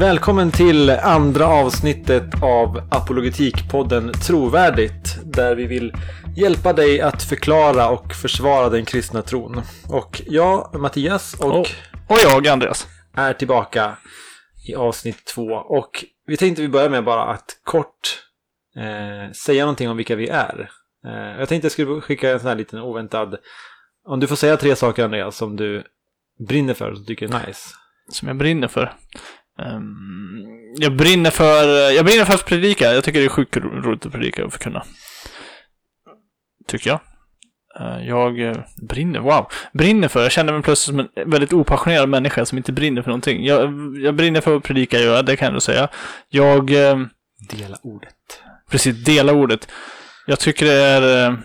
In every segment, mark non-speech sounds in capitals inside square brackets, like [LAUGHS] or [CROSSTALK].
Välkommen till andra avsnittet av Apologetikpodden Trovärdigt. Där vi vill hjälpa dig att förklara och försvara den kristna tron. Och jag, Mattias, och, Och, och jag, Andreas. är tillbaka i avsnitt två. Och vi tänkte vi börjar med bara att kort eh, säga någonting om vilka vi är. Eh, jag tänkte jag skulle skicka en sån här liten oväntad... Om du får säga tre saker, Andreas, som du brinner för och tycker är nice. Som jag brinner för. Ehm, jag brinner för, jag brinner för att predika. Jag tycker det är sjukt ro- roligt att predika och förkunna. Tycker jag. Eh, jag eh, brinner, wow. Brinner för, jag känner mig plötsligt som en väldigt opassionerad människa som inte brinner för någonting. Jag, jag brinner för att predika, jag, det kan jag ändå säga. Jag, eh, Dela ordet. precis, dela ordet. Jag tycker det är...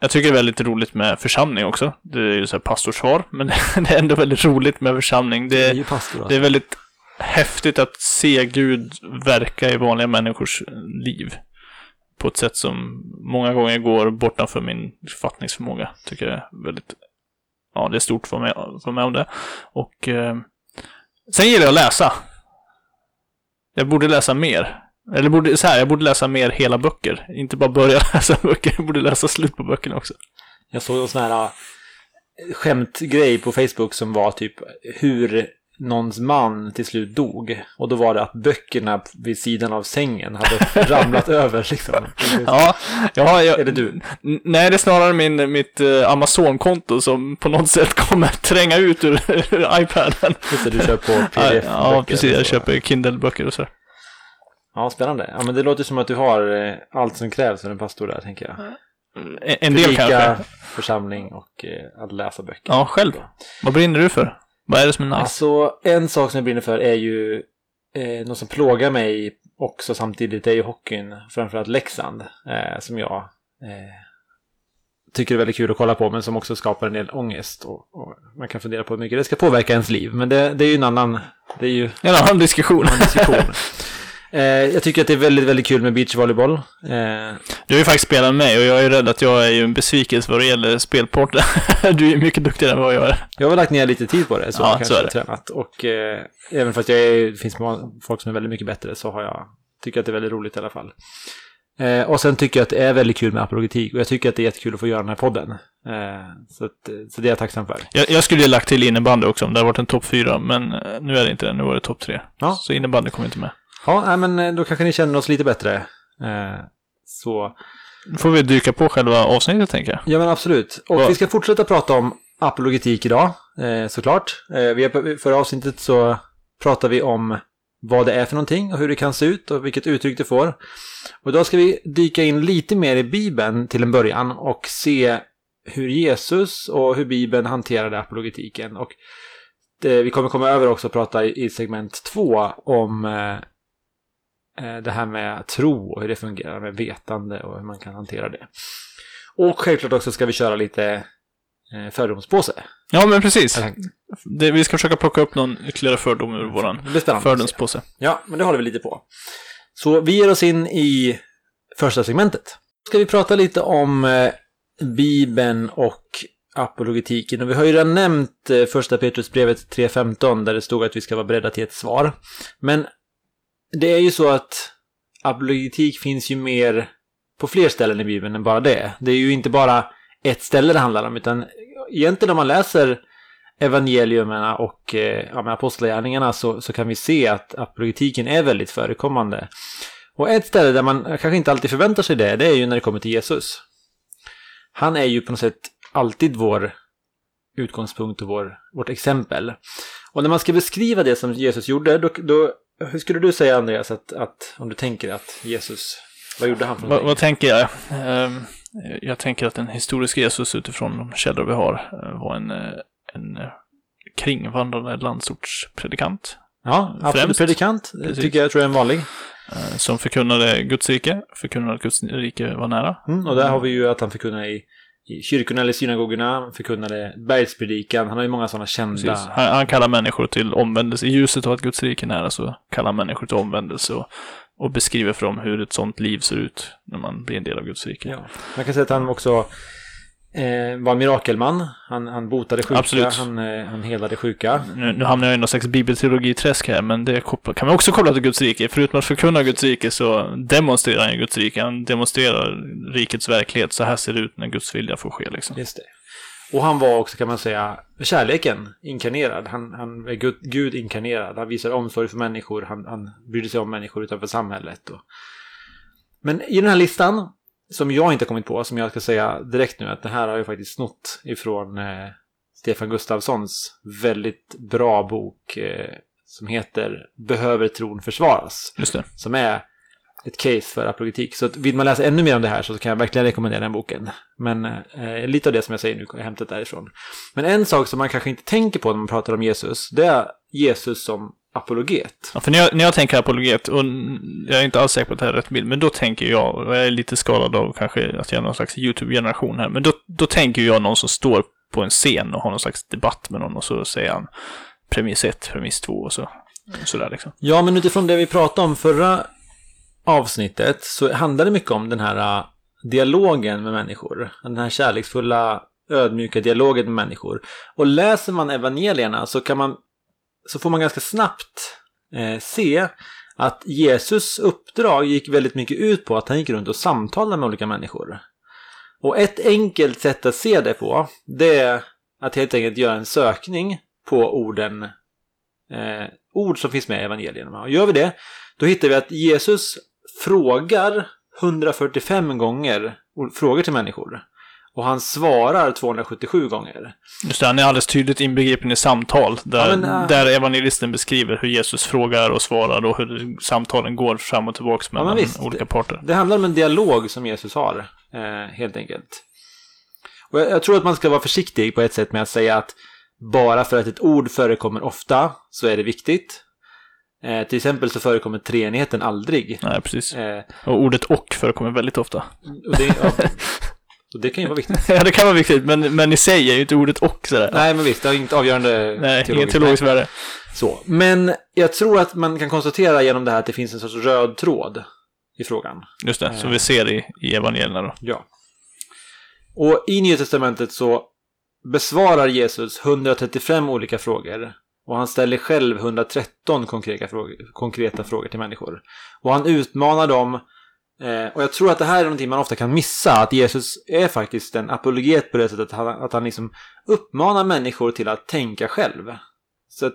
Jag tycker det är väldigt roligt med församling också. Det är ju så här pastorsvar, men [LAUGHS] det är ändå väldigt roligt med församling. Det är Det, ju pastor alltså. det är väldigt häftigt att se Gud verka i vanliga människors liv. På ett sätt som många gånger går bortanför min fattningsförmåga. Tycker jag är väldigt... Ja, det är stort för mig, för mig om det. Och... Eh, sen gillar jag att läsa. Jag borde läsa mer. Eller borde, så här, jag borde läsa mer hela böcker. Inte bara börja [LAUGHS] läsa böcker, jag borde läsa slut på böckerna också. Jag såg en sån här äh, skämtgrej på Facebook som var typ hur någons man till slut dog. Och då var det att böckerna vid sidan av sängen hade [LAUGHS] ramlat över liksom. Ja, ja jag, Är det du? Nej, det är snarare min, mitt eh, Amazon-konto som på något sätt kommer [LAUGHS] tränga ut ur, ur iPaden. Just det, du kör på Ja, pdf ja, precis. Jag köper Kindle-böcker och så. Ja, spännande. Ja, men det låter som att du har eh, allt som krävs för en pastor där, tänker jag. En, en del Predika, kanske. församling och eh, att läsa böcker. Ja, själv. Vad brinner du för? Vad är det som är nice? Alltså, en sak som jag brinner för är ju eh, något som plågar mig också samtidigt, det är ju hockeyn, framförallt Leksand, eh, som jag eh, tycker är väldigt kul att kolla på, men som också skapar en del ångest. Och, och man kan fundera på hur mycket det ska påverka ens liv, men det, det är ju en annan, det är ju En annan diskussion. en diskussion. [LAUGHS] eh, jag tycker att det är väldigt, väldigt kul med beachvolleyboll. Eh, Du har ju faktiskt spelat med mig och jag är rädd att jag är ju en besvikelse vad det gäller spelport. [LAUGHS] du är mycket duktigare än vad jag är. Jag har lagt ner lite tid på det, så Ja, jag så kanske är har tränat. Och eh, även fast jag är, det finns folk som är väldigt mycket bättre så har jag, tycker att det är väldigt roligt i alla fall. Eh, och sen tycker jag att det är väldigt kul med apologetik och jag tycker att det är jättekul att få göra den här podden. Eh, så, att, eh, så det är jag tacksam för. Jag, jag skulle ju lagt till innebandy också om det hade varit en topp fyra, men eh, nu är det inte det. Nu var det topp tre. Ja. Så innebandy kommer inte med. Ja, men eh, då kanske ni känner oss lite bättre. Eh, så, får vi dyka på själva avsnittet, tänker jag. ja men absolut. Och Vad- vi ska fortsätta prata om apologetik idag, eh, såklart. Vi förra avsnittet så pratade vi om vad det är för någonting och hur det kan se ut och vilket uttryck det får. Och idag ska vi dyka in lite mer i Bibeln till en början och se hur Jesus och hur Bibeln hanterade apologetiken. Och vi kommer komma över också och prata i, segment två om det här med tro och hur det fungerar med vetande och hur man kan hantera det. Och självklart också ska vi köra lite eh, fördomspåse. Ja, men precis. Det, vi ska försöka plocka upp någon ytterligare fördom ur spännande. fördomspåse. Ja, men det håller vi lite på. Så vi ger oss in i första segmentet. Ska vi prata lite om eh, Bibeln och apologetiken. Och vi har ju redan nämnt eh, första Petrusbrevet 3.15 där det stod att vi ska vara beredda till ett svar. Men det är ju så att apologetik finns ju mer på fler ställen i Bibeln än bara det. Det är ju inte bara ett ställe det handlar om, utan egentligen om man läser evangelierna och eh, ja, med apostlagärningarna så, så kan vi se att apologetiken är väldigt förekommande. Och ett ställe där man kanske inte alltid förväntar sig det, det är ju när det kommer till Jesus. Han är ju på något sätt alltid vår utgångspunkt och vår, vårt exempel. Och när man ska beskriva det som Jesus gjorde, då, då hur skulle du säga Andreas, att, att om du tänker att Jesus, vad gjorde han för Vad, någonting? vad tänker jag? Ehm, jag tänker att en historisk Jesus utifrån de källor vi har eh, var en, eh, en eh, kringvandrande landsortspredikant. Ja, absolut. främst. Predikant, Precis. tycker jag tror jag är en vanlig. Som förkunnade Guds rike, förkunnade att Guds rike var nära. Mm, och där har vi ju att han förkunnar i, i kyrkorna eller synagogorna, förkunnade bergspredikan, han har ju många sådana kända... Han, han kallar människor till omvändelse. I ljuset av att Guds rike är nära så kallar människor till omvändelse och, och beskriver för dem hur ett sånt liv ser ut när man blir en del av Guds rike. Ja. Man kan säga att han också eh, var mirakelman. Han, han botade sjuka, Absolut. han, eh, han helade sjuka. Nu, nu hamnar jag i någon slags bibelteologi-träsk här, men det kan man också koppla till Guds rike. Förutom att förkunna Guds rike så demonstrerar han Guds rike. Han demonstrerar rikets verklighet. Så här ser det ut när Guds vilja får ske liksom. Just det. Och han var också, kan man säga, kärleken inkarnerad. Han, han är Gud, Gud inkarnerad. Han visar omsorg för människor. Han, han brydde sig om människor utanför samhället. Och... Men i den här listan, som jag inte kommit på, som jag ska säga direkt nu, att det här har jag faktiskt snott ifrån eh, Stefan Gustafssons väldigt bra bok eh, som heter Behöver tron försvaras? Just det. som är ett case för apologetik. Så vill man läsa ännu mer om det här så kan jag verkligen rekommendera den boken. Men eh, lite av det som jag säger nu är hämtat därifrån. Men en sak som man kanske inte tänker på när man pratar om Jesus, det är Jesus som apologet. Ja, för när jag, när jag tänker apologet, och jag är inte alls säker på att det här är rätt bild, men då tänker jag, och jag är lite skadad av kanske att jag är någon slags YouTube-generation här, men då, då tänker jag någon som står på en scen och har någon slags debatt med någon och så säger han premiss 1, premiss 2 och så. Sådär liksom. Ja, men utifrån det vi pratade om förra avsnittet så handlar det mycket om den här uh, dialogen med människor. Den här kärleksfulla, ödmjuka dialogen med människor. Och läser man evangelierna så kan man så får man ganska snabbt eh, se att Jesus uppdrag gick väldigt mycket ut på att han gick runt och samtalade med olika människor. Och ett enkelt sätt att se det på, det är att helt enkelt göra en sökning på orden, eh, ord som finns med i evangelierna. Och gör vi det, då hittar vi att Jesus frågar 145 gånger frågor till människor. Och han svarar 277 gånger. Just det, han är alldeles tydligt inbegripen i samtal. Där, Ja, men, äh, där evangelisten beskriver hur Jesus frågar och svarar och hur samtalen går fram och tillbaka mellan visst. olika parter. Det handlar om en dialog som Jesus har, eh, helt enkelt. Och jag, jag tror att man ska vara försiktig på ett sätt med att säga att bara för att ett ord förekommer ofta så är det viktigt. Eh, till exempel så förekommer treenigheten aldrig. Nej, precis. Eh, Och ordet och förekommer väldigt ofta. och, det, ja, [LAUGHS] och det kan ju vara viktigt. [LAUGHS] ja, det kan vara viktigt, men, men i sig är ju inte ordet och sådär. Nej, men visst, det har inget avgörande Nej, teologiskt- teologiskt värde. Så. Men jag tror att man kan konstatera genom det här att det finns en sorts röd tråd i frågan. Just det, som vi ser i, i evangelierna då. Ja. Och i Nya Testamentet så besvarar Jesus 135 olika frågor. Och han ställer själv 113 konkreta frågor, konkreta frågor till människor. Och han utmanar dem. Eh, och jag tror att det här är någonting man ofta kan missa. Att Jesus är faktiskt en apologet på det sättet att han, att han liksom uppmanar människor till att tänka själv. Så att,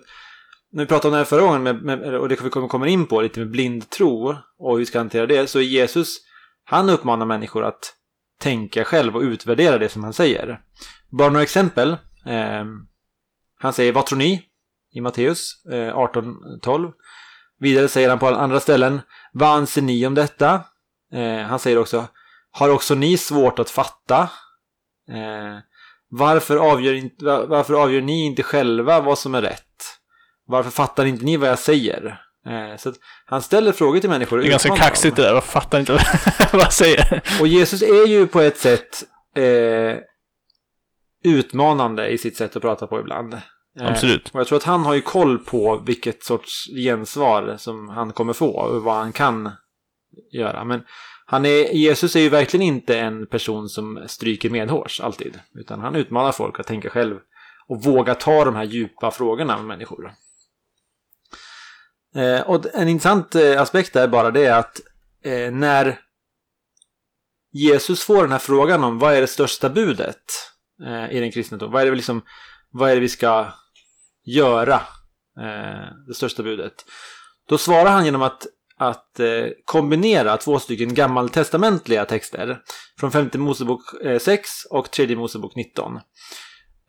när vi pratade om det här förra gången, med, med, och det vi kommer komma in på lite med blind tro och hur vi ska hantera det, så är Jesus, han uppmanar människor att tänka själv och utvärdera det som han säger. Bara några exempel. Eh, han säger vad tror ni? I Matteus eh, 18.12. Vidare säger han på andra ställen vad anser ni om detta? Eh, han säger också har också ni svårt att fatta? Eh, varför, avgör inte, var- varför avgör ni inte själva vad som är rätt? Varför fattar inte ni vad jag säger? Eh, så han ställer frågor till människor. Det är ganska kaxigt det där, jag fattar inte [LAUGHS] vad jag säger. Och Jesus är ju på ett sätt eh, utmanande i sitt sätt att prata på ibland. Eh, Absolut. Och jag tror att han har ju koll på vilket sorts gensvar som han kommer få och vad han kan göra. Men han är, Jesus är ju verkligen inte en person som stryker medhårs alltid. Utan han utmanar folk att tänka själv och våga ta de här djupa frågorna med människor. Eh, och en intressant eh, aspekt är bara det att eh, när Jesus får den här frågan om vad är det största budet eh, i den kristna tron? Vad är det, liksom, vad är det vi ska göra? Eh, det största budet. Då svarar han genom att, att eh, kombinera två stycken gammaltestamentliga texter från femte Mosebok eh, 6 och tredje Mosebok 19.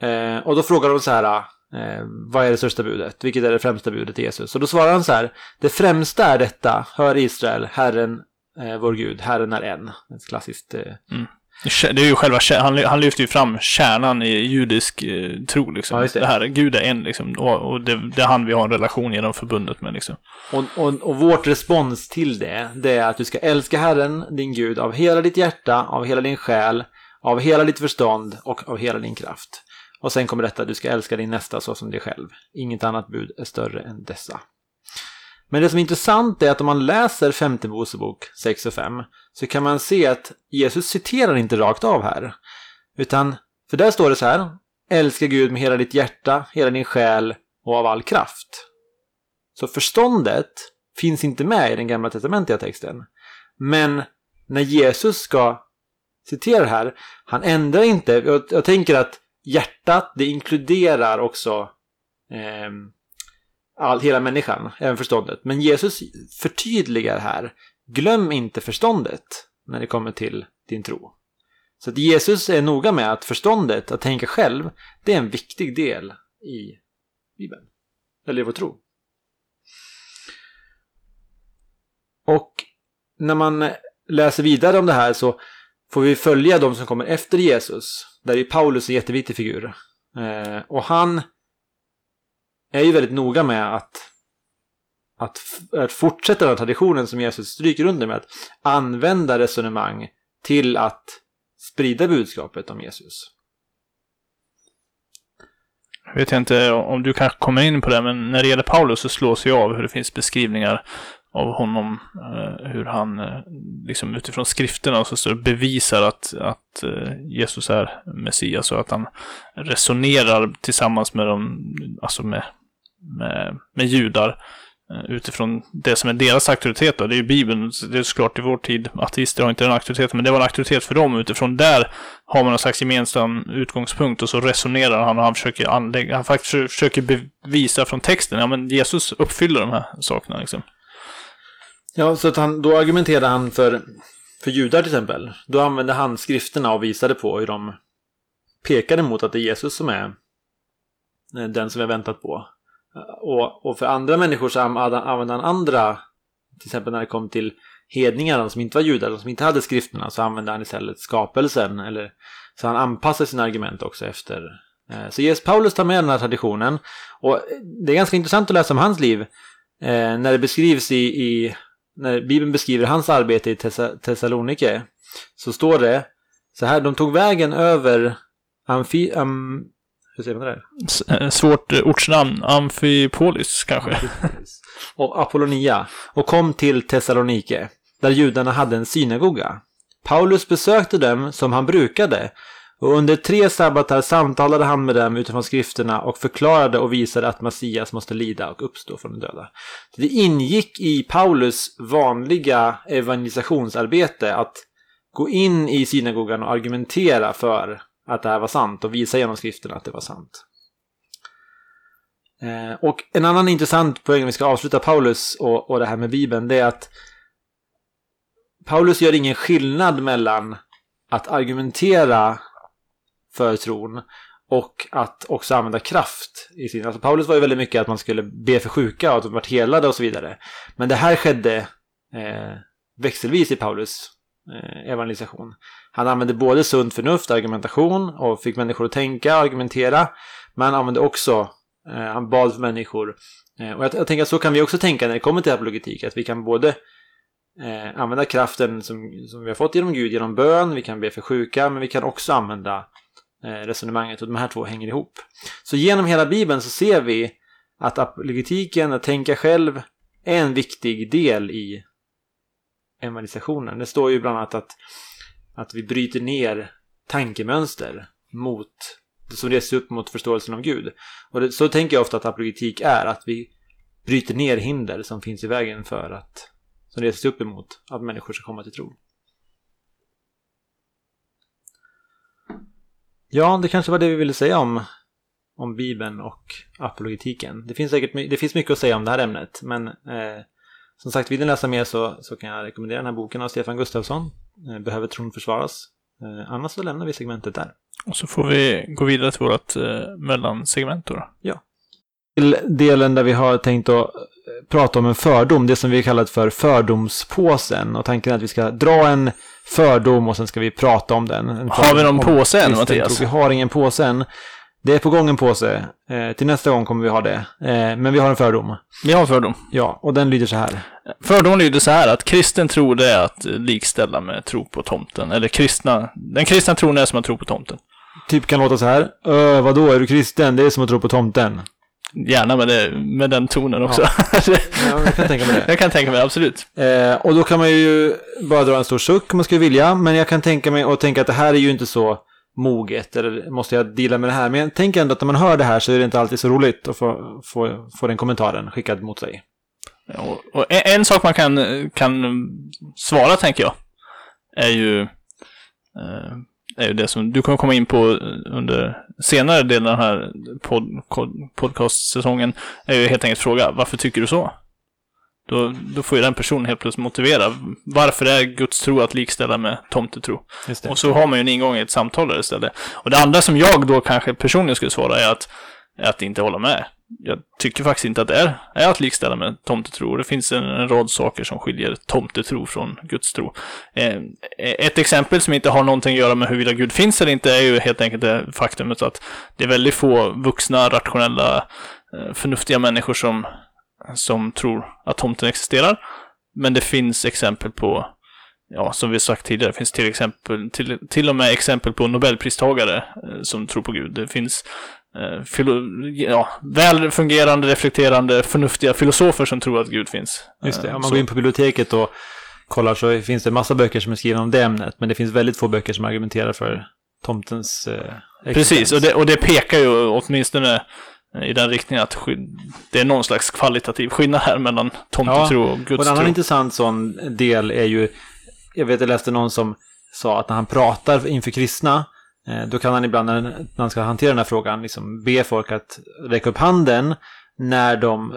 Eh, och då frågar de så här, eh, vad är det största budet? Vilket är det främsta budet till Jesus? Och då svarar han så här, det främsta är detta, hör Israel, Herren eh, vår Gud, Herren är en. Ett klassiskt... Eh, mm. Det är ju själva, han, han lyfter ju fram kärnan i judisk eh, tro liksom. Ja, det. det. här, Gud är en liksom. Och, och det, det är han vi har en relation genom förbundet med liksom. och, och, och vårt respons till det, det är att du ska älska Herren, din Gud, av hela ditt hjärta, av hela din själ, av hela ditt förstånd och av hela din kraft. Och sen kommer detta, du ska älska din nästa så som dig själv. Inget annat bud är större än dessa. Men det som är intressant är att om man läser femte Mosebok 6 och 5 så kan man se att Jesus citerar inte rakt av här. Utan, för där står det så här. Älska Gud med hela ditt hjärta, hela din själ och av all kraft. Så förståndet finns inte med i den gamla testamentliga texten. Men när Jesus ska citera det här, han ändrar inte. Jag, jag tänker att hjärtat, det inkluderar också eh, all, hela människan, även förståndet. Men Jesus förtydligar här, glöm inte förståndet när det kommer till din tro. Så att Jesus är noga med att förståndet, att tänka själv, det är en viktig del i Bibeln. Eller i vår tro. Och när man läser vidare om det här så får vi följa de som kommer efter Jesus. Där är Paulus en jätteviktig figur. Eh, och han är ju väldigt noga med att, att, att fortsätta den traditionen som Jesus stryker under med. Att använda resonemang till att sprida budskapet om Jesus. Jag vet inte om du kanske kommer in på det, men när det gäller Paulus så slås jag av hur det finns beskrivningar av honom, eh, hur han eh, liksom utifrån skrifterna så står bevisar att, att eh, Jesus är Messias och att han resonerar tillsammans med dem, alltså med, med, med judar eh, utifrån det som är deras auktoritet. Då. Det är ju Bibeln, det är såklart i vår tid, ateister har inte den auktoriteten, men det var en auktoritet för dem. Utifrån där har man någon slags gemensam utgångspunkt och så resonerar han och han försöker anlägga, han faktiskt försöker bevisa från texten, ja men Jesus uppfyller de här sakerna liksom. Ja, så att han, då argumenterade han för, för judar till exempel. Då använde han skrifterna och visade på hur de pekade mot att det är Jesus som är eh, den som vi har väntat på. Och, och för andra människor så använde han andra, till exempel när det kom till hedningarna som inte var judar, som inte hade skrifterna, så använde han istället skapelsen. Eller, så han anpassade sina argument också efter. Eh, så Jesus Paulus tar med den här traditionen. Och det är ganska intressant att läsa om hans liv. Eh, när det beskrivs i, i när Bibeln beskriver hans arbete i Thessalonike så står det så här, de tog vägen över Amfi, am, hur säger man det där? Eh, svårt ortsnamn, Amfipolis kanske. Amfipolis. Och Apollonia och kom till Thessalonike där judarna hade en synagoga. Paulus besökte dem som han brukade och under tre sabbatar samtalade han med dem utifrån skrifterna och förklarade och visade att Messias måste lida och uppstå från de döda. Det ingick i Paulus vanliga evangelisationsarbete att gå in i synagogan och argumentera för att det här var sant och visa genom skrifterna att det var sant. Eh, och en annan intressant poäng om vi ska avsluta Paulus och, och det här med Bibeln, det är att Paulus gör ingen skillnad mellan att argumentera för tron och att också använda kraft i sin... Alltså Paulus var ju väldigt mycket att man skulle be för sjuka och att de vart helade och så vidare. Men det här skedde eh, växelvis i Paulus eh, evangelisation. Han använde både sunt förnuft, argumentation och fick människor att tänka och argumentera. Men han använde också, eh, han bad för människor. Eh, och jag, jag, tänker att så kan vi också tänka när det kommer till apologetik, att vi kan både eh, använda kraften som, som vi har fått genom Gud, genom bön, vi kan be för sjuka, men vi kan också använda Eh, resonemanget och de här två hänger ihop. Så genom hela Bibeln så ser vi att apologetiken, att tänka själv, är en viktig del i evangelisationen. Det står ju bland annat att, att vi bryter ner tankemönster mot, som reser upp mot förståelsen av Gud. Och det, så tänker jag ofta att apologetik är, att vi bryter ner hinder som finns i vägen för att, som reses upp emot att människor ska komma till tro. Ja, det kanske var det vi ville säga om, om Bibeln och apologetiken. Det finns säkert det finns mycket att säga om det här ämnet, men eh, som sagt, vill ni läsa mer så, så kan jag rekommendera den här boken av Stefan Gustafsson, eh, Behöver tron försvaras? Eh, annars så lämnar vi segmentet där. Och så får vi gå vidare till vårt eh, mellansegment då. Ja. Till delen där vi har tänkt att eh, prata om en fördom, det som vi kallat för fördomspåsen. Och tanken är att vi ska dra en fördom och sen ska vi prata om den. Har vi någon påse än, Mattias? Vi har ingen påse än. Det är på gång en påse. Eh, till nästa gång kommer vi ha det. Eh, men vi har en fördom. Vi har en fördom. Ja, och den lyder så här. Fördomen lyder så här att kristen tro det är att likställa med tro på tomten. Eller kristna, den kristna tron är som att tro på tomten. Typ kan låta så här. Ö, vadå, är du kristen? Det är som att tro på tomten. Gärna med, det, med den tonen också. Ja. [LAUGHS] ja, jag kan tänka mig det. Jag kan tänka mig det, absolut. Eh, och då kan man ju bara dra en stor suck om man skulle vilja. Men jag kan tänka mig och tänka att det här är ju inte så moget eller måste jag dela med det här? Men jag tänker ändå att när man hör det här så är det inte alltid så roligt att få, få, få den kommentaren skickad mot sig. Och, och en, en sak man kan, kan svara, tänker jag, är ju, eh, är ju det som du kommer komma in på under senare delen av den här pod, podcastsäsongen, är ju helt enkelt fråga, varför tycker du så? Då, då får ju den personen helt plötsligt motivera varför är Guds tro att likställa med tomtetro. Och så har man ju en ingång i ett samtal där istället. Och det andra som jag då kanske personligen skulle svara är att, att inte hålla med. Jag tycker faktiskt inte att det är, är att likställa med tomtetro. Det finns en, en rad saker som skiljer tomtetro från gudstro. Eh, eh ett exempel som inte har någonting att göra med huruvida Gud finns eller inte är ju helt enkelt det faktumet att det är väldigt få vuxna, rationella, eh, förnuftiga människor som som tror att tomten existerar. Men det finns exempel på, ja, som vi sagt tidigare, det finns till exempel, till, till och med exempel på nobelpristagare eh, som tror på Gud. Det finns ja, väl fungerande, reflekterande, förnuftiga filosofer som tror att Gud finns. Just det, om man så. går in på biblioteket och kollar så finns det massa böcker som är skrivna om det ämnet, men det finns väldigt få böcker som argumenterar för tomtens eh, Precis, och det, och det pekar ju åtminstone i den riktningen att det är någon slags kvalitativ skillnad här mellan tomtetro ja, och gudstro. Och en annan intressant sån del är ju, jag vet jag läste någon som sa att när han pratar inför kristna, eh, då kan han ibland när han ska hantera den här frågan liksom be folk att räcka upp handen när de,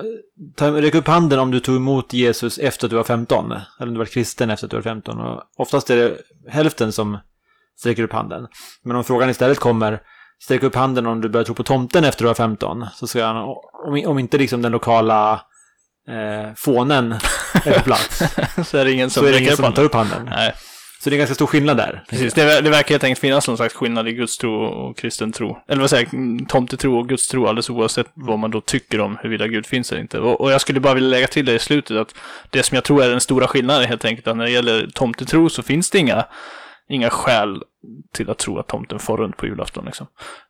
räck upp handen om du tog emot Jesus efter att du var 15, eller om du var kristen efter att du var 15. Och oftast är det hälften som sträcker upp handen. Men om frågan istället kommer, sträck upp handen om du börjar tro på tomten efter du var 15. Så ska han, om, om inte liksom den lokala eh, fånen är på plats. [LAUGHS] så är det ingen som, så är det ingen som tar upp handen. Nej. Så det är ganska stor skillnad där. Precis, det, det verkar helt enkelt finnas någon slags skillnad i gudstro och kristen tro. Eller vad säger jag, tomtetro och gudstro alldeles oavsett vad man då tycker om huruvida Gud finns eller inte. Och, och, jag skulle bara vilja lägga till det i slutet att det som jag tror är den stora skillnaden är helt enkelt att när det gäller tomtetro så finns det inga inga skäl till att tro att tomten får runt på julafton. Liksom.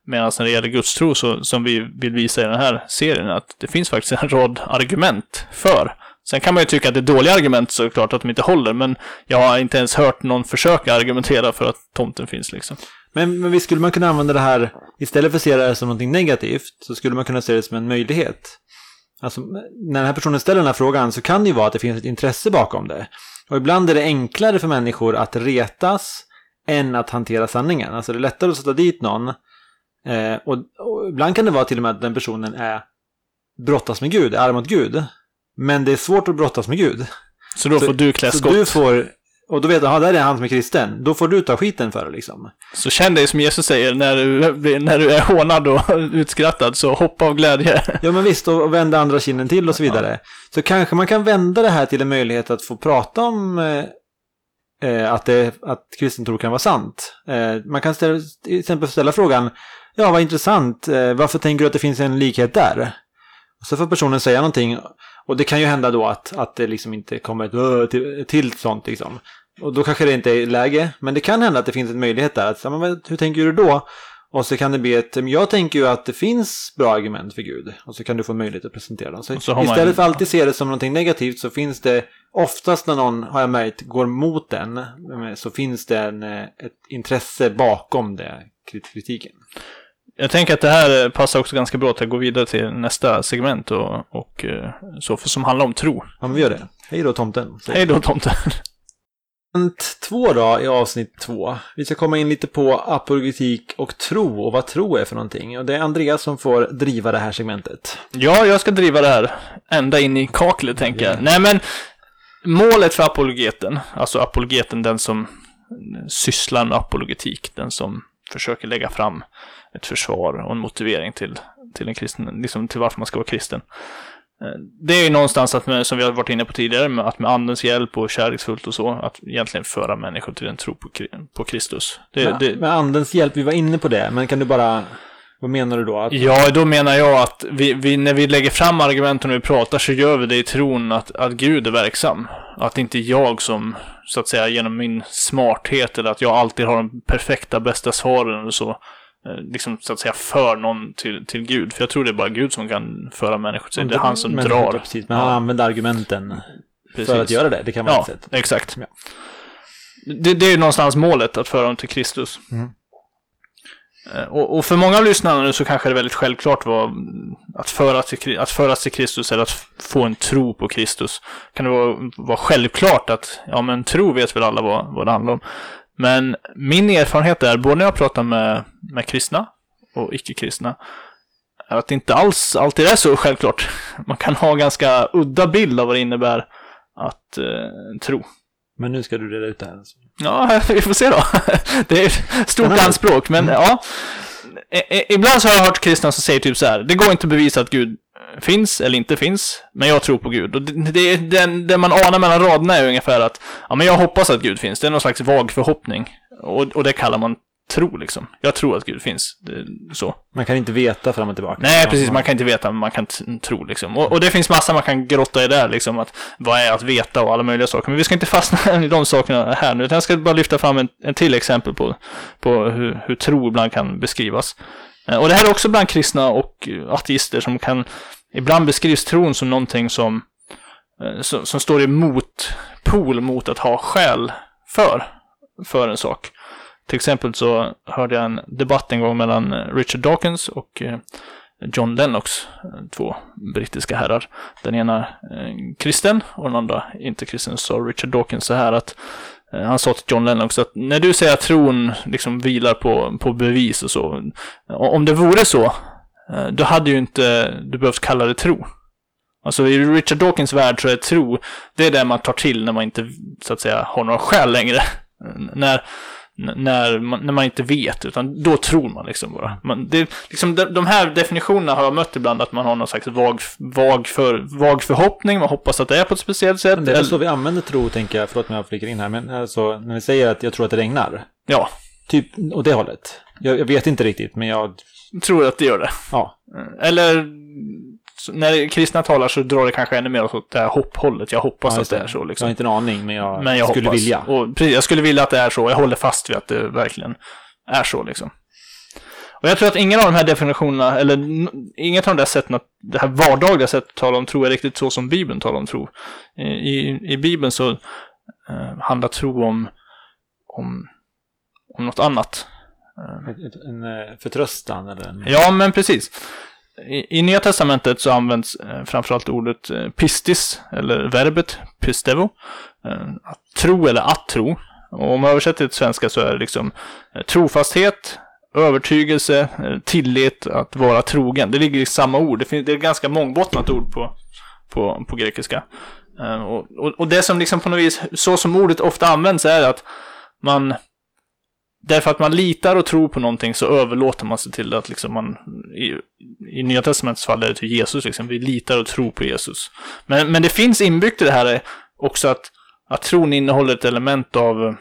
Medan när det gäller gudstro, så, som vi vill visa i den här serien, att det finns faktiskt en rad argument för. Sen kan man ju tycka att det är dåliga argument såklart, att de inte håller, men jag har inte ens hört någon försöka argumentera för att tomten finns. Liksom. Men, men visst skulle man kunna använda det här, istället för att se det här som någonting negativt, så skulle man kunna se det som en möjlighet. Alltså, när den här personen ställer den här frågan så kan det ju vara att det finns ett intresse bakom det. Och ibland är det enklare för människor att retas än att hantera sanningen. Alltså det är lättare att sätta dit någon. Eh, och, och, ibland kan det vara till och med att den personen är brottas med Gud, är mot Gud. Men det är svårt att brottas med Gud. Så då får du klä skott? du får, och då vet du, ja, där är han som är kristen. Då får du ta skiten för det liksom. Så känn dig som Jesus säger, när du, när du är hånad och [LAUGHS] utskrattad, så hoppa av glädje. [LAUGHS] Ja, men visst, och vända andra kinden till och så vidare. Ja. Så kanske man kan vända det här till en möjlighet att få prata om eh, eh, att, det, att kristen tro kan vara sant. Eh, man kan ställa, till exempel ställa frågan, ja vad intressant, eh, varför tänker du att det finns en likhet där? Och så får personen säga någonting, och det kan ju hända då att, att det liksom inte kommer ett till, till sånt liksom. Och då kanske det inte är läge, men det kan hända att det finns en möjlighet där. Att, men, hur tänker du då? Och så kan det bli ett, jag tänker ju att det finns bra argument för Gud. Och så kan du få möjlighet att presentera dem. Så, så istället för att alltid se det som någonting negativt så finns det oftast när någon, har jag märkt, går mot den. Så finns det en, ett intresse bakom det, kritiken. Jag tänker att det här passar också ganska bra till att gå vidare till nästa segment och, och så, för, som handlar om tro. Ja, men vi gör det. Hej då tomten. Hej då tomten. Två då i avsnitt två. Vi ska komma in lite på apologetik och tro och vad tro är för någonting. Och det är Andreas som får driva det här segmentet. Ja, jag ska driva det här ända in i kaklet tänker jag. Nej men, målet för apologeten, alltså apologeten den som sysslar med apologetik, den som försöker lägga fram ett försvar och en motivering till, till en kristen, liksom till varför man ska vara kristen. Eh, det är ju någonstans att, med, som vi har varit inne på tidigare, att med andens hjälp och kärleksfullt och så, att egentligen föra människor till en tro på, på Kristus. Det, med, det, med andens hjälp, vi var inne på det, men kan du bara vad menar du då? Att... Ja, då menar jag att vi, vi, när vi lägger fram argumenten och vi pratar så gör vi det i tron att, att Gud är verksam. Att inte jag som, så att säga, genom min smarthet eller att jag alltid har de perfekta, bästa svaren och så, Eh, liksom så att säga för någon till, till Gud. För jag tror det är bara Gud som kan föra människor till det. är han som men, drar. Precis, men han använder argumenten precis. för att göra det. Det kan man ja, sätt. exakt. Ja. Det, det är ju någonstans målet, att föra dem till Kristus. Mm. Eh, och, och för många av lyssnarna nu så kanske det är väldigt självklart vad, att, föra till, att föras till Kristus eller att få en tro på Kristus. Kan det vara, vara självklart att, ja men tro vet väl alla vad, vad det handlar om. Men min erfarenhet är, både när jag pratar med, med kristna och icke-kristna, är att det inte alls alltid är så självklart. Man kan ha en ganska udda bild av vad det innebär att eh, tro. Men nu ska du reda ut det här. Ja, [LAUGHS] vi får se då. Det är stort Spännande. anspråk, men ja. I- i- Ibland så har jag hört kristna som säger typ så här, det går inte att bevisa att Gud finns eller inte finns, men jag tror på Gud. Och det, det, den, det man anar mellan raderna är ungefär att, ja men jag hoppas att Gud finns, det är någon slags vag förhoppning. Och, och det kallar man tro liksom. Jag tror att Gud finns, så. Man kan inte veta fram och tillbaka. Nej, precis. Man kan inte veta, men man kan tro liksom. Och, och det finns massa man kan grotta i där, liksom. Att, vad är att veta och alla möjliga saker. Men vi ska inte fastna [LAUGHS] i de sakerna här nu. Utan jag ska bara lyfta fram en, en till exempel på, på hur, hur tro ibland kan beskrivas. Eh, Och det här är också bland kristna och ateister som kan... Ibland beskrivs tron som någonting som, eh, som, som står i motpol mot att ha skäl för, för en sak. Till exempel så hörde jag en debatt en gång mellan eh, Richard Dawkins och eh, John Lennox, eh, två brittiska herrar. Den ena kristen och den andra inte kristen. Så Richard Dawkins så här att han sa till John Lennox att när du säger att tron liksom vilar på, på bevis och så. Om det vore så, då hade ju inte du behövt kalla det tro. Alltså i Richard Dawkins värld så är tro, det är det man tar till när man inte, så att säga, har några skäl längre. När, när, man, när man inte vet, utan då tror man liksom bara. Man, det, liksom de, de här definitionerna har jag mött ibland, att man har någon slags vag, vag, för, vag förhoppning, man hoppas att det är på ett speciellt sätt. Men det är väl så vi använder tro, tänker jag. Förlåt om jag flikar in här. Men alltså, när vi säger att jag tror att det regnar. Ja, Typ åt det hållet. Jag, jag vet inte riktigt, men jag... tror att det gör det. Ja. Eller så när kristna talar så drar det kanske ännu mer åt det här hopphållet. Jag hoppas ja, att det är så liksom. Jag har inte en aning, men jag, Men jag skulle hoppas. vilja. Och, precis, jag skulle vilja att det är så. Jag håller fast vid att det verkligen är så liksom. Och jag tror att ingen av de här definitionerna, eller inget av de där sätten att, det här vardagliga sättet att tala om tro är riktigt så som Bibeln talar om tro. I, i, Bibeln så eh, handlar tro om, om, om något annat. Ett- En eh, förtröstan eller en... Ja, men precis. I, I Nya Testamentet så används eh, framförallt ordet eh, pistis, eller verbet pistevo. Eh, att tro eller att tro. Och om man översätter det till svenska så är det liksom eh, trofasthet, övertygelse, eh, tillit, att vara trogen. Det ligger i samma ord. Det, finns, det är ett ganska mångbottnat ord på, på, på grekiska. Eh, och, och, och det som liksom på något vis, så som ordet ofta används är att man Därför att man litar och tror på någonting så överlåter man sig till att liksom man, i, i Nya Testamentets fall är det till Jesus liksom. Vi litar och tror på Jesus. Men, men det finns inbyggt i det här också att, att tron innehåller ett element av,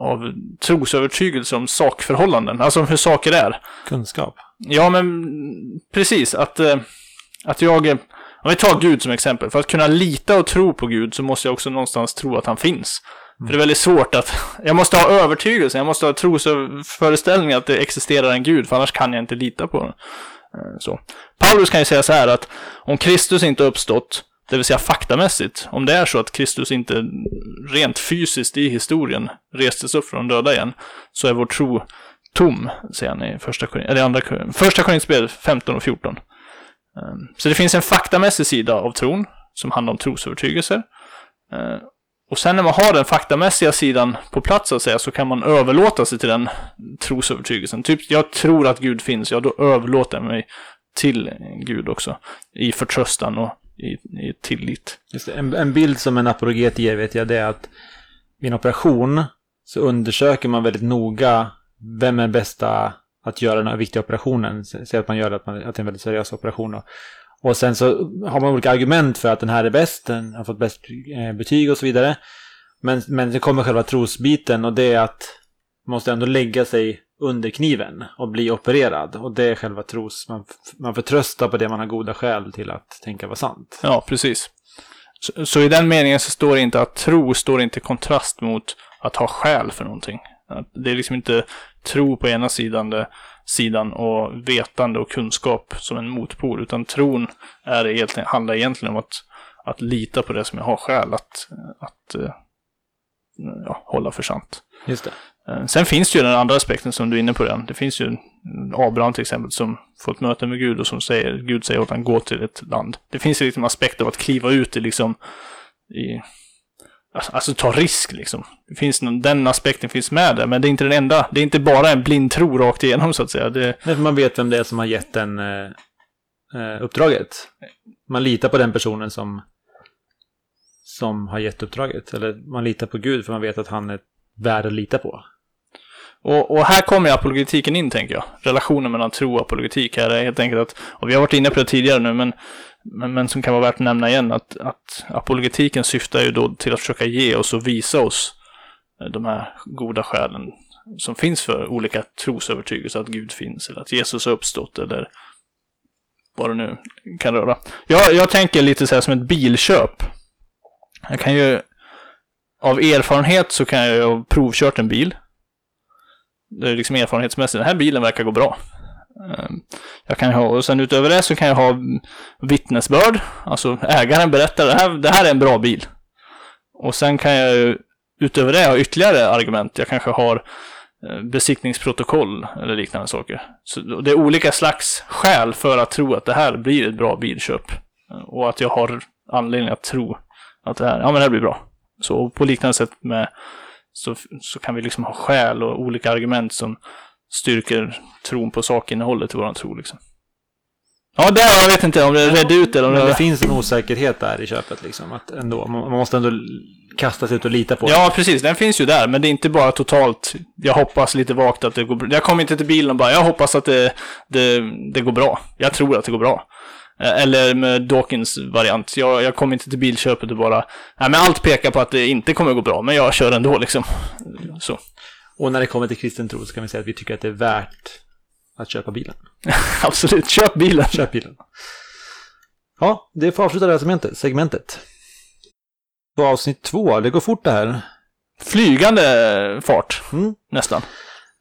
av trosövertygelse om sakförhållanden. Alltså om hur saker är. Kunskap. Ja, men precis. Att, eh, att jag... Om vi tar Gud som exempel. För att kunna lita och tro på Gud så måste jag också någonstans tro att han finns. För det är väldigt svårt att... Jag måste ha övertygelse, jag måste ha trosföreställning att det existerar en Gud, för annars kan jag inte lita på den. Eh, så. Paulus kan ju säga så här att om Kristus inte uppstått, det vill säga faktamässigt, om det är så att Kristus inte rent fysiskt i historien restes upp från de döda igen, så är vår tro tom, säger han i första, eller andra, första Korinthierbrevet 15 och 14. Eh, så det finns en faktamässig sida av tron, som handlar om trosövertygelser. Eh, och sen när man har den faktamässiga sidan på plats, så att säga, så kan man överlåta sig till den trosövertygelsen. Typ, jag tror att Gud finns, ja då överlåter jag mig till Gud också. I förtröstan och i, i tillit. Just det. En, en bild som en apologet ger vet jag det är att vid en operation så undersöker man väldigt noga vem är bästa att göra den här viktiga operationen. Säg att man gör att, man, att det är en väldigt seriös operation. Då. Och sen så har man olika argument för att den här är bäst, den har fått bäst eh, betyg och så vidare. Men, men det kommer själva trosbiten och det är att man måste ändå lägga sig under kniven och bli opererad. Och det är själva tros... Man, man förtröstar på det man har goda skäl till att tänka vara sant. Ja, precis. Så, så i den meningen så står det inte att tro står inte i kontrast mot att ha skäl för någonting. Att Det är liksom inte tro på ena sidan, det, sidan och vetande och kunskap som en motpol, utan tron är egentligen, handlar egentligen om att, att lita på det som jag har skäl att, att eh, ja, hålla för sant. Just det. Eh, Sen finns det ju den andra aspekten som du är inne på redan. Det finns ju Abraham till exempel som får ett möte med Gud och som säger, Gud säger åt han gå till ett land. Det finns ju liksom aspekter av att kliva ut i liksom, i, alltså, alltså ta risk liksom. Det finns någon, den aspekten finns med där, men det är inte den enda. Det är inte bara en blind tro rakt igenom så att säga. Det, Nej, för man vet vem det är som har gett den eh, eh, uppdraget. Man litar på den personen som, som har gett uppdraget. Eller man litar på Gud för man vet att han är värd att lita på. Och, och här kommer apologetiken in, tänker jag. Relationen mellan tro och apologetik här är helt enkelt att, och vi har varit inne på det tidigare nu, men, men, men som kan vara värt att nämna igen, att, att apologetiken syftar ju då till att försöka ge oss och visa oss eh, de här goda skälen som finns för olika trosövertygelser, att Gud finns, eller att Jesus har uppstått, eller vad det nu kan röra. Jag, jag tänker lite så här som ett bilköp. Jag kan ju, av erfarenhet så kan jag ju ha provkört en bil. Det är liksom erfarenhetsmässigt, den här bilen verkar gå bra. Ehm, jag kan ha, och sen utöver det så kan jag ha vittnesbörd, alltså ägaren berättar det här, det här är en bra bil. Och sen kan jag ju utöver det ha ytterligare argument. Jag kanske har eh, besiktningsprotokoll eller liknande saker. Så det är olika slags skäl för att tro att det här blir ett bra bilköp. Eh, och att jag har anledning att tro att det här, ja men det här blir bra. Så på liknande sätt med, så, så kan vi liksom ha skäl och olika argument som styrker tron på sakinnehållet i våran tro liksom. Ja, det jag vet inte om det redde ut eller om Men det det... finns en osäkerhet där i köpet liksom. Att ändå, man måste ändå kasta sig ut och lita på Ja, precis. Den finns ju där, men det är inte bara totalt, jag hoppas lite vagt att det går bra. Jag kommer inte till bilen och bara, jag hoppas att det, det, det går bra. Jag tror att det går bra. Eh, Eller med Dawkins variant. Jag, jag kommer inte till bilköpet och bara, nej men allt pekar på att det inte kommer gå bra, men jag kör ändå liksom. Så. Och när det kommer till kristen tro så kan vi säga att vi tycker att det är värt att köpa bilen. [LAUGHS] Absolut, köp bilen. Köp bilen. Ja, det får avsluta det här segmentet. På avsnitt två, det går fort det här. Flygande fart, Mm. nästan.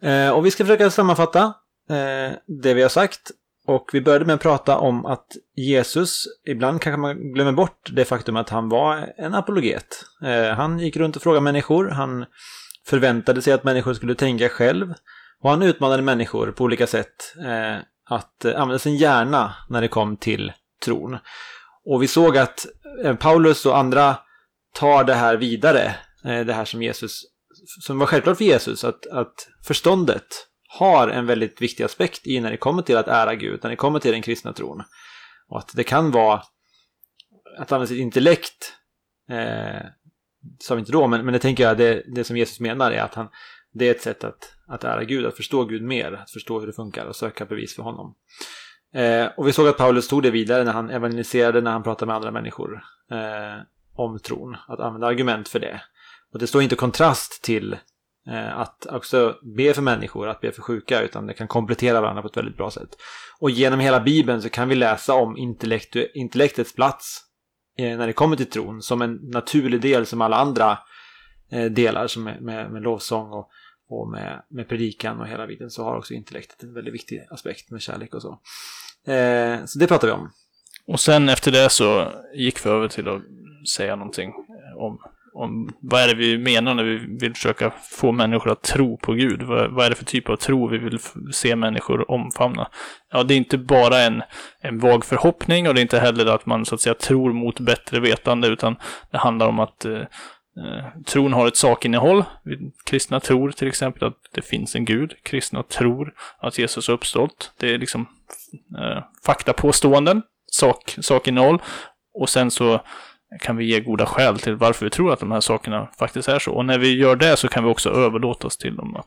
Eh, och vi ska försöka sammanfatta eh, det vi har sagt. Och vi började med att prata om att Jesus, ibland kanske man glömmer bort det faktum att han var en apologet. Eh, han gick runt och frågade människor, han förväntade sig att människor skulle tänka själv. Och han utmanade människor på olika sätt eh, att använda sin hjärna när det kom till tron. Och vi såg att eh, Paulus och andra tar det här vidare, det här som Jesus, som var självklart för Jesus, att, att förståndet har en väldigt viktig aspekt i när det kommer till att ära Gud, när det kommer till den kristna tron. Och att det kan vara att använda sitt intellekt, eh, sa vi inte då, men, men det tänker jag, det, det som Jesus menar är att han, det är ett sätt att, att ära Gud, att förstå Gud mer, att förstå hur det funkar och söka bevis för honom. Eh, och vi såg att Paulus tog det vidare när han evangeliserade, när han pratade med andra människor eh, om tron, att använda argument för det. Och det står inte kontrast till Eh, att också be för människor, att be för sjuka, utan det kan komplettera varandra på ett väldigt bra sätt. Och genom hela Bibeln så kan vi läsa om intellektets plats eh, när det kommer till tron som en naturlig del som alla andra eh, delar som med, med, med lovsång och, och med, med predikan och hela vidden, så har också intellektet en väldigt viktig aspekt med kärlek och så. Eh, så det pratar vi om. Och sen efter det så gick vi över till att säga någonting om, om vad är det vi menar när vi vill försöka få människor att tro på Gud. Vad, vad är det för typ av tro vi vill se människor omfamna? Ja, det är inte bara en, en vag förhoppning och det är inte heller att man så att säga tror mot bättre vetande utan det handlar om att eh, eh tron har ett sakinnehåll. Kristna tror till exempel att det finns en gud. Kristna tror att Jesus har uppstått. Det är liksom eh, faktapåståenden, sak, sakinnehåll. Och sen så kan vi ge goda skäl till varför vi tror att de här sakerna faktiskt är så. Och när vi gör det så kan vi också överlåta oss till dem att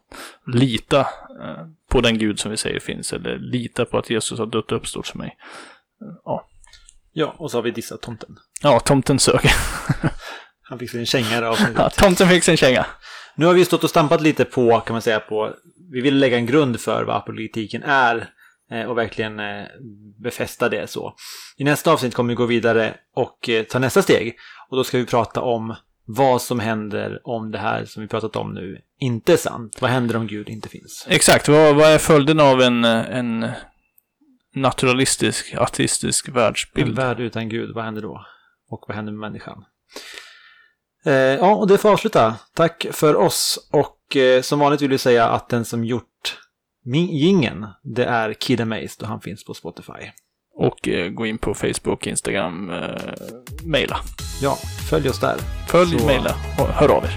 lita eh, på den gud som vi säger finns. Eller lita på att Jesus har dött och uppstått för mig. Ja, Ja, och så har vi dissat tomten. ja tomten sög. [LAUGHS] Han fick sig en känga här Ja, tomten fick sin känga. Nu har vi stått och stampat lite på, kan man säga, på... Vi vill lägga en grund för vad apologetiken är och verkligen eh, befästa det så. I nästa avsnitt kommer vi gå vidare och eh, ta nästa steg. Och då ska vi prata om vad som händer om det här som vi pratat om nu inte är sant. Vad händer om Gud inte finns? Exakt, vad, vad är följden av en, en naturalistisk, ateistisk En världsbild? värld utan Gud, vad händer då? Och vad händer med människan? Eh, ja, och det får avsluta. Tack för oss och eh, som vanligt vill vi säga att den som gjort gingen, det är Kid Amazed och han finns på Spotify. Och eh, gå in på Facebook, Instagram, eh, mejla. Ja, följ oss där. Följ, Så- mejla och hör av er.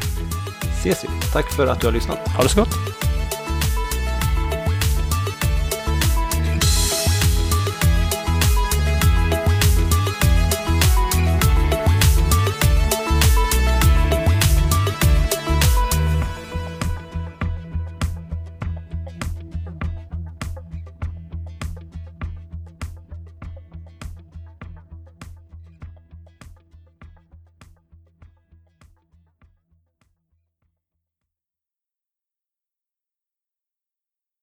Ses vi. Tack för att du har lyssnat. Ha det så gott.